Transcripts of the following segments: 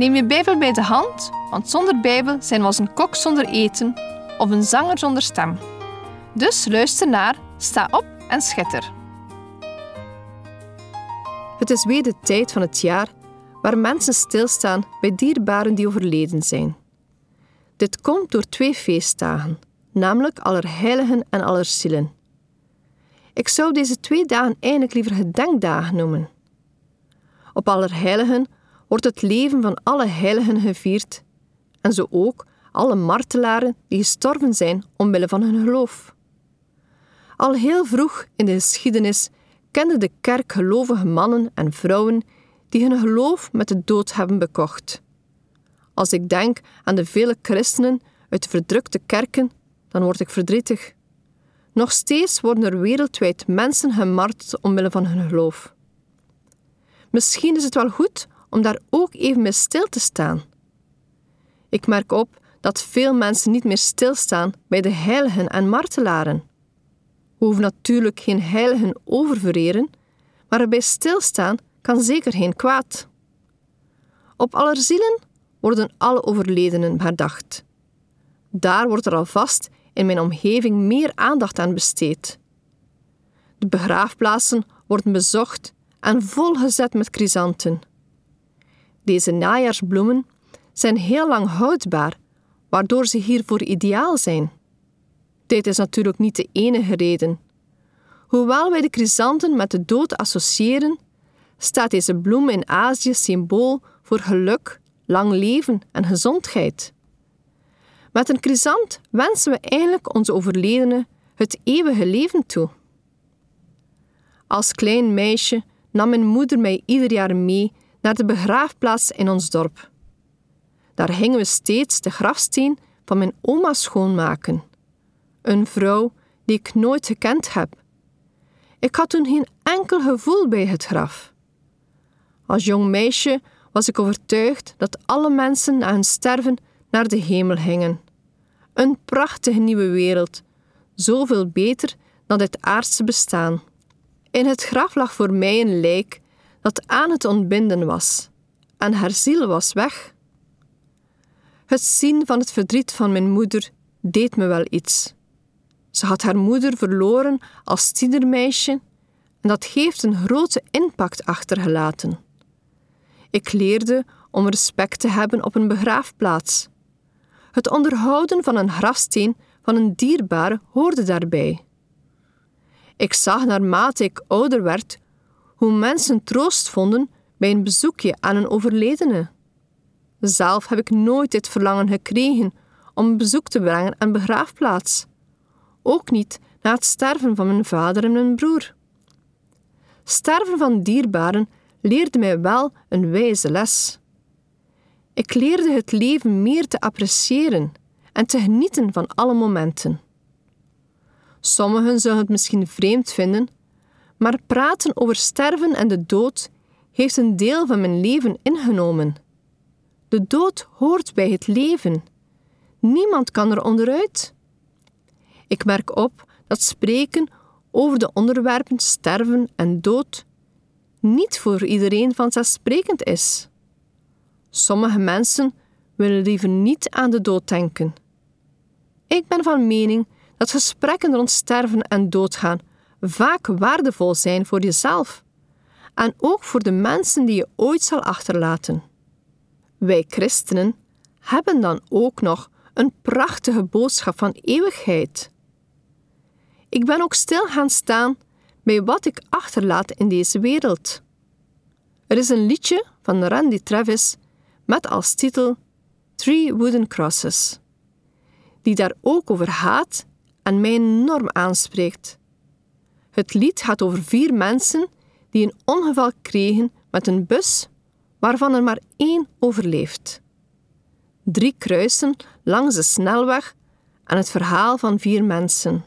Neem je Bijbel bij de hand, want zonder Bijbel zijn we als een kok zonder eten of een zanger zonder stem. Dus luister naar, sta op en schitter. Het is weer de tijd van het jaar waar mensen stilstaan bij dierbaren die overleden zijn. Dit komt door twee feestdagen, namelijk Allerheiligen en Allerzielen. Ik zou deze twee dagen eigenlijk liever gedenkdagen noemen. Op Allerheiligen wordt het leven van alle heiligen gevierd en zo ook alle martelaren die gestorven zijn omwille van hun geloof. Al heel vroeg in de geschiedenis kende de kerk gelovige mannen en vrouwen die hun geloof met de dood hebben bekocht. Als ik denk aan de vele christenen uit verdrukte kerken, dan word ik verdrietig. Nog steeds worden er wereldwijd mensen gemarteld omwille van hun geloof. Misschien is het wel goed om daar ook even bij stil te staan. Ik merk op dat veel mensen niet meer stilstaan bij de heiligen en martelaren. We hoeven natuurlijk geen heiligen oververeren, maar erbij stilstaan kan zeker geen kwaad. Op Allerzielen worden alle overledenen herdacht. Daar wordt er alvast in mijn omgeving meer aandacht aan besteed. De begraafplaatsen worden bezocht en volgezet met chrysanten. Deze najaarsbloemen zijn heel lang houdbaar, waardoor ze hiervoor ideaal zijn. Dit is natuurlijk niet de enige reden. Hoewel wij de chrysanten met de dood associëren, staat deze bloem in Azië symbool voor geluk, lang leven en gezondheid. Met een chrysant wensen we eigenlijk onze overledenen het eeuwige leven toe. Als klein meisje nam mijn moeder mij ieder jaar mee naar de begraafplaats in ons dorp. Daar gingen we steeds de grafsteen van mijn oma schoonmaken. Een vrouw die ik nooit gekend heb. Ik had toen geen enkel gevoel bij het graf. Als jong meisje was ik overtuigd dat alle mensen na hun sterven naar de hemel gingen. Een prachtige nieuwe wereld, zoveel beter dan dit aardse bestaan. In het graf lag voor mij een lijk dat aan het ontbinden was, en haar ziel was weg. Het zien van het verdriet van mijn moeder deed me wel iets. Ze had haar moeder verloren als tienermeisje en dat heeft een grote impact achtergelaten. Ik leerde om respect te hebben op een begraafplaats. Het onderhouden van een grafsteen van een dierbare hoorde daarbij. Ik zag naarmate ik ouder werd hoe mensen troost vonden bij een bezoekje aan een overledene. Zelf heb ik nooit dit verlangen gekregen om een bezoek te brengen aan begraafplaats. Ook niet na het sterven van mijn vader en mijn broer. Sterven van dierbaren leerde mij wel een wijze les. Ik leerde het leven meer te appreciëren en te genieten van alle momenten. Sommigen zullen het misschien vreemd vinden, maar praten over sterven en de dood heeft een deel van mijn leven ingenomen. De dood hoort bij het leven. Niemand kan er onderuit. Ik merk op dat spreken over de onderwerpen sterven en dood niet voor iedereen vanzelfsprekend is. Sommige mensen willen liever niet aan de dood denken. Ik ben van mening dat gesprekken rond sterven en doodgaan vaak waardevol zijn voor jezelf en ook voor de mensen die je ooit zal achterlaten. Wij christenen hebben dan ook nog een prachtige boodschap van eeuwigheid. Ik ben ook stil gaan staan bij wat ik achterlaat in deze wereld. Er is een liedje van Randy Travis met als titel Three Wooden Crosses, die daar ook over gaat en mij enorm aanspreekt. Het lied gaat over vier mensen die een ongeval kregen met een bus waarvan er maar één overleeft. drie kruisen langs de snelweg en het verhaal van vier mensen.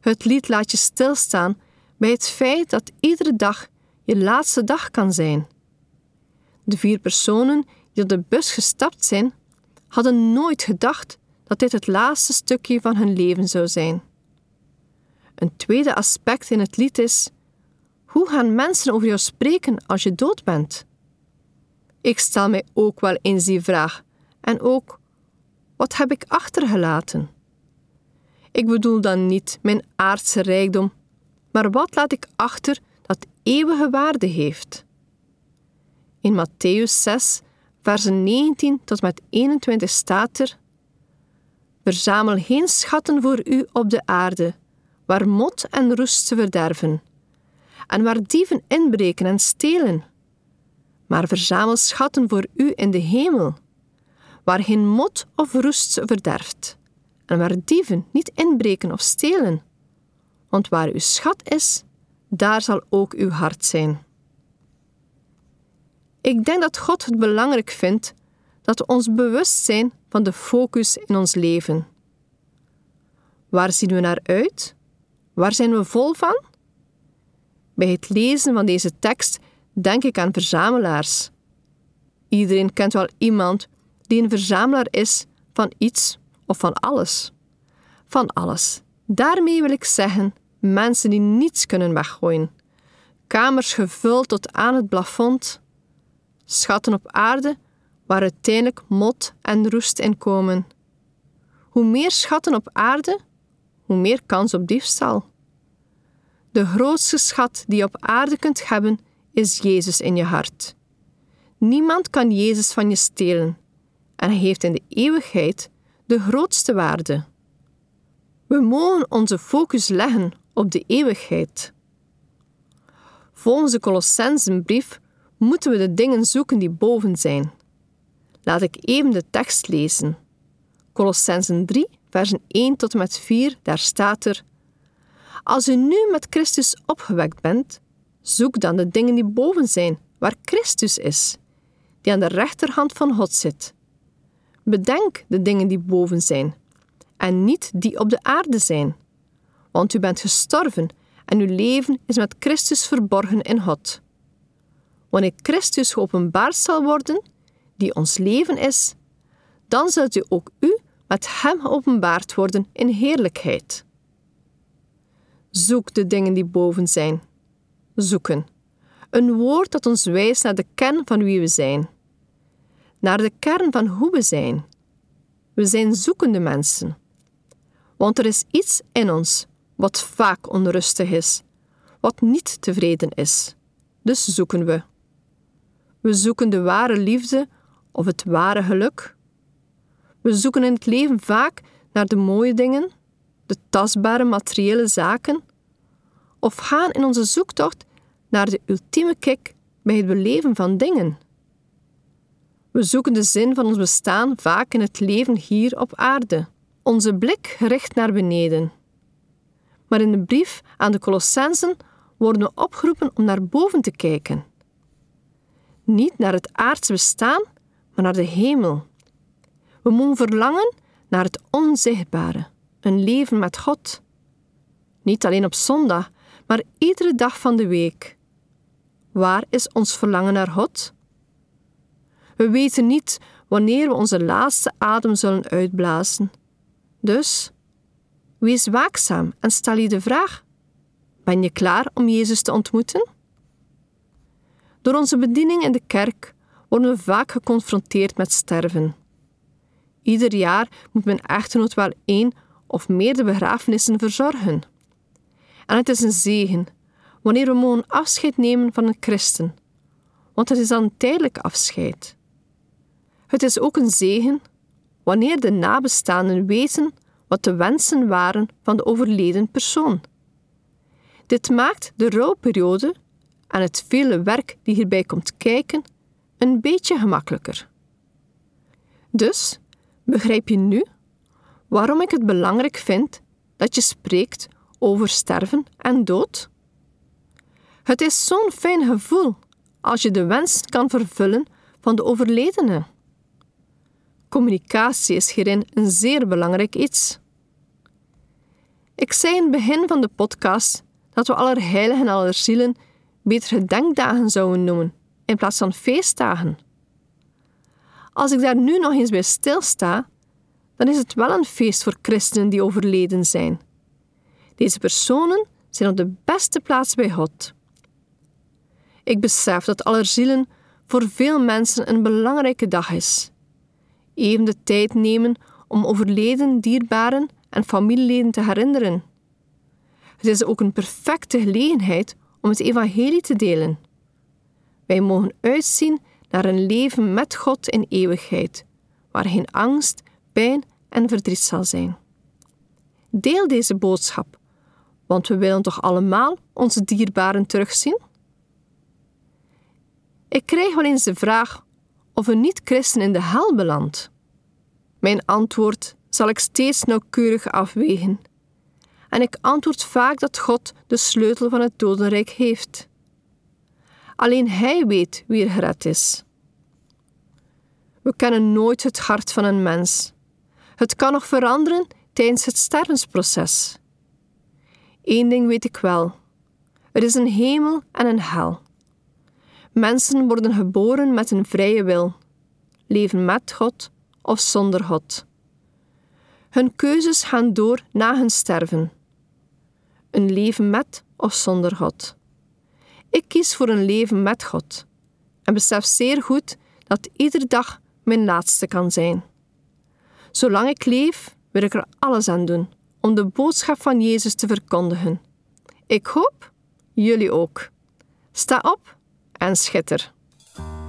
Het lied laat je stilstaan bij het feit dat iedere dag je laatste dag kan zijn. De vier personen die op de bus gestapt zijn, hadden nooit gedacht dat dit het laatste stukje van hun leven zou zijn. Een tweede aspect in het lied is: hoe gaan mensen over jou spreken als je dood bent? Ik stel mij ook wel eens die vraag. En ook: wat heb ik achtergelaten? Ik bedoel dan niet mijn aardse rijkdom, maar wat laat ik achter dat eeuwige waarde heeft? In Matthäus 6, versen 19 tot met 21 staat er: Verzamel geen schatten voor u op de aarde, waar mot en roest ze verderven, en waar dieven inbreken en stelen. Maar verzamel schatten voor u in de hemel, waar geen mot of roest ze verderft, en waar dieven niet inbreken of stelen. Want waar uw schat is, daar zal ook uw hart zijn. Ik denk dat God het belangrijk vindt dat we ons bewust zijn van de focus in ons leven. Waar zien we naar uit? Waar zijn we vol van? Bij het lezen van deze tekst denk ik aan verzamelaars. Iedereen kent wel iemand die een verzamelaar is van iets of van alles. Van alles. Daarmee wil ik zeggen mensen die niets kunnen weggooien. Kamers gevuld tot aan het plafond. Schatten op aarde waar uiteindelijk mot en roest in komen. Hoe meer schatten op aarde, hoe meer kans op diefstal. De grootste schat die je op aarde kunt hebben, is Jezus in je hart. Niemand kan Jezus van je stelen en hij heeft in de eeuwigheid de grootste waarde. We mogen onze focus leggen op de eeuwigheid. Volgens de Colossensenbrief moeten we de dingen zoeken die boven zijn. Laat ik even de tekst lezen. Colossensen 3, versen 1 tot en met 4, daar staat er: Als u nu met Christus opgewekt bent, zoek dan de dingen die boven zijn, waar Christus is, die aan de rechterhand van God zit. Bedenk de dingen die boven zijn, en niet die op de aarde zijn. Want u bent gestorven en uw leven is met Christus verborgen in God. Wanneer Christus geopenbaard zal worden, die ons leven is, dan zult u ook u met Hem geopenbaard worden in heerlijkheid. Zoek de dingen die boven zijn. Zoeken. Een woord dat ons wijst naar de kern van wie we zijn. Naar de kern van hoe we zijn. We zijn zoekende mensen. Want er is iets in ons wat vaak onrustig is, wat niet tevreden is. Dus zoeken we. We zoeken de ware liefde of het ware geluk. We zoeken in het leven vaak naar de mooie dingen, de tastbare materiële zaken, of gaan in onze zoektocht naar de ultieme kick bij het beleven van dingen. We zoeken de zin van ons bestaan vaak in het leven hier op aarde, onze blik gericht naar beneden. Maar in de brief aan de Colossensen worden we opgeroepen om naar boven te kijken. Niet naar het aardse bestaan, maar naar de hemel. We mogen verlangen naar het onzichtbare, een leven met God. Niet alleen op zondag, maar iedere dag van de week. Waar is ons verlangen naar God? We weten niet wanneer we onze laatste adem zullen uitblazen. Dus, wees waakzaam en stel je de vraag: Ben je klaar om Jezus te ontmoeten? Door onze bediening in de kerk worden we vaak geconfronteerd met sterven. Ieder jaar moet mijn echtgenoot wel één of meerdere begrafenissen verzorgen. En het is een zegen wanneer we mogen afscheid nemen van een christen, want het is dan een tijdelijk afscheid. Het is ook een zegen wanneer de nabestaanden weten wat de wensen waren van de overleden persoon. Dit maakt de rouwperiode en het vele werk die hierbij komt kijken een beetje gemakkelijker. Dus begrijp je nu waarom ik het belangrijk vind dat je spreekt over sterven en dood? Het is zo'n fijn gevoel als je de wens kan vervullen van de overledene. Communicatie is hierin een zeer belangrijk iets. Ik zei in het begin van de podcast dat we Allerheiligen en Allerzielen beter gedenkdagen zouden noemen in plaats van feestdagen. Als ik daar nu nog eens bij stilsta, dan is het wel een feest voor christenen die overleden zijn. Deze personen zijn op de beste plaats bij God. Ik besef dat Allerzielen voor veel mensen een belangrijke dag is. Even de tijd nemen om overleden dierbaren en familieleden te herinneren. Het is ook een perfecte gelegenheid om het evangelie te delen. Wij mogen uitzien naar een leven met God in eeuwigheid, waar geen angst, pijn en verdriet zal zijn. Deel deze boodschap, want we willen toch allemaal onze dierbaren terugzien? Ik krijg wel eens de vraag of een niet-christen in de hel belandt. Mijn antwoord zal ik steeds nauwkeurig afwegen. En ik antwoord vaak dat God de sleutel van het dodenrijk heeft. Alleen Hij weet wie er gered is. We kennen nooit het hart van een mens. Het kan nog veranderen tijdens het stervensproces. Eén ding weet ik wel: er is een hemel en een hel. Mensen worden geboren met een vrije wil, leven met God of zonder God. Hun keuzes gaan door na hun sterven. Een leven met of zonder God. Ik kies voor een leven met God en besef zeer goed dat iedere dag mijn laatste kan zijn. Zolang ik leef, wil ik er alles aan doen om de boodschap van Jezus te verkondigen. Ik hoop jullie ook. Sta op en schitter.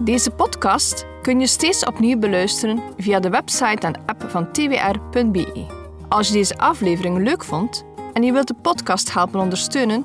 Deze podcast kun je steeds opnieuw beluisteren via de website en app van twr.be. Als je deze aflevering leuk vond en je wilt de podcast helpen ondersteunen,